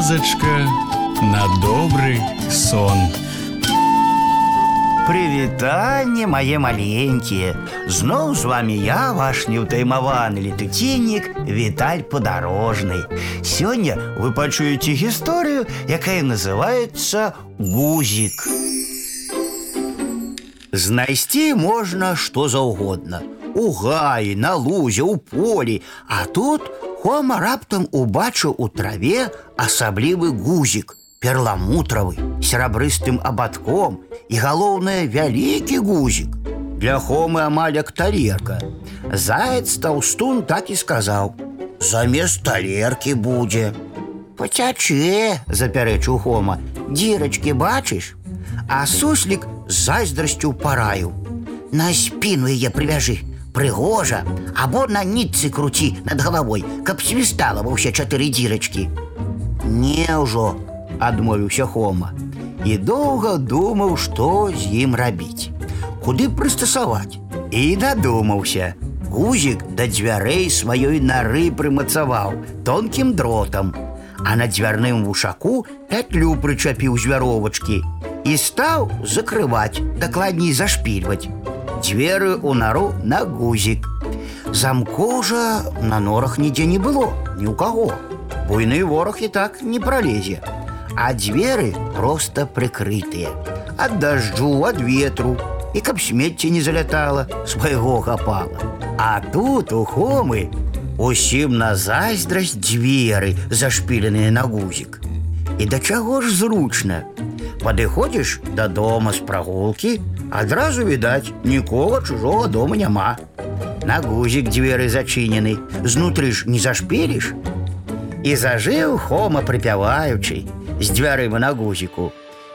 казачка на добрый сон. Прывітанне мае маленькія. Зноў з вами я, ваш неўтаймаваны летуціннік Віталь падарожны. Сёння вы пачуеце гісторыю, якая называецца гузік. Знайсці можна што заўгодна. У гаі, на лузе, у полі, а тут Хома раптам убачыў у траве асаблівы гузік, перламутравы, серабрыстым абадком і галоўнае вялікі гузік. Для хомы амаль як талерка. Заяц таўстун так і сказаў: « Замест талеркі будзе. Пацячэ, запярэчыў Хома, дзірачкі бачыш, А суслік з зайздрасцю параю. На спіну яе прывяжы, прыгожа, або на нітцы круці над галавой, каб свістала ва ўсе чатыры дзірачкі. Не ўжо, адмовіўся Хома і доўга думаў, што з ім рабіць. Куды прыстасаваць? І дадумаўся. Гузік да дзвярэй сваёй нары прымацаваў тонкім дротам, а на дзвярным вушаку пятлю прычапіў з вяровачкі і стаў закрываць, дакладней зашпільваць. Дзверы ў нару на гузік. Замкоў жа на норах нідзе не было, ні ў каго. Буйны вораг і так не пролезе. А дзверы проста прыкрытыя. Ад дажджу, ад ветру, і каб смецце не залятала, свайго хапала. А тут у хомы усім на зайздрасць дзверы, зашпіленыя на гузік. І да чаго ж зручна. Падыходзіш да дома з прагулкі, адразу відаць, нікога чужого дома няма. На гузік дзверы зачынены, знутры ж не зашпіліш. І зажыў хома прыпяваючы з дзвярыма на гузіку.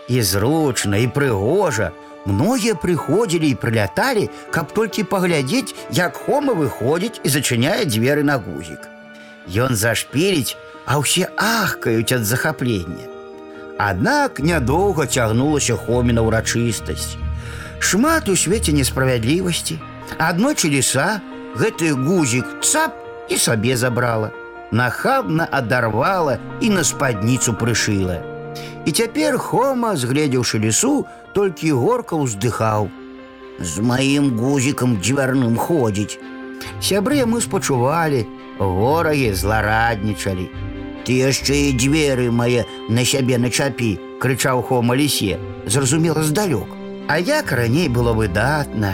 І зручна і прыгожа, Многія прыходзілі і прыляталі, каб толькі паглядзець, як хома выходзіць і зачыняе дзверы на гузік. Ён зашпіліць, а ўсе ахкаюць ад захаплення. Аднак нядоўга цягнулася хоміна ўрачыстасць. Шмат у свеце несправядлівасці. Аднойчы ліса гэты гузік цап і сабе забрала. Нахабна адарвала і на спадніцу прышыла. І цяпер Хома, згледзеўшы лесу, толькі горка ўздыхаў. З маім гузікам дзвярным ходзіць. Сябры мы спачувалі, ворагі злараднічалі. Ты яшчэ і дзверы мае на сябе начапі, крычаў Хома лісе, зразумела здалёк. А як раней было выдатна.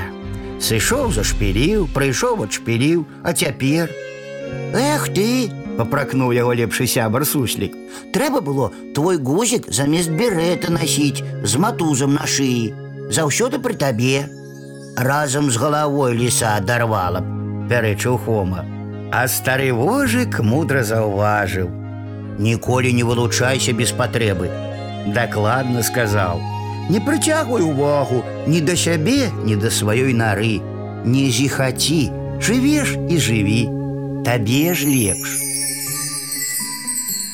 Сышоў зашпіліў, прыйшоў адшпіліў, а цяпер. Эх ты, попракнуў яго лепшы сябар суслік. Трэба было твой гузік замест берета насіць з матузам на шыі. Заўсёды пры табе. Разам з галавой ліса адарвала, пярэчыў Хома. А стары вожык мудра заўважыў: Ніколі не вылучайся без патрэбы. Дакладна сказаў: Не прыцягвай увагу ні да сябе, ні да сваёй нары. Не зіхаці, жывеш і жыві. Табе ж лепш.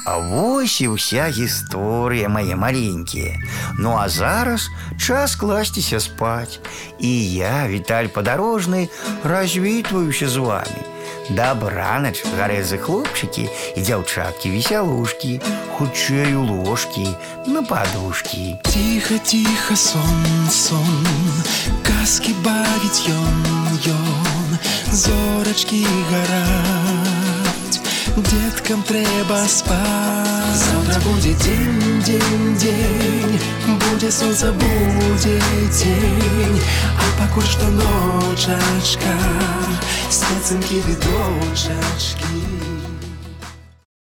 А вось і ўся гісторыя мае маленькія. Ну а зараз час класціся спаць. І я, Віталь падарожны, развітваюся з вами. Дабранач гарэзы хлопчыкі і дзяўчаткі весялушкі, хутчэй у ложкі, на падушкі. Тихо, тихо, сон, сон, казкі бавіць ён, ён, зорачкі гараць. Деткам трэба спаць. Завтра будзе дзень, дзень, дзень, будзе сонца, будзе дзень, а пакуль што ночачка, спецынкі відочачкі.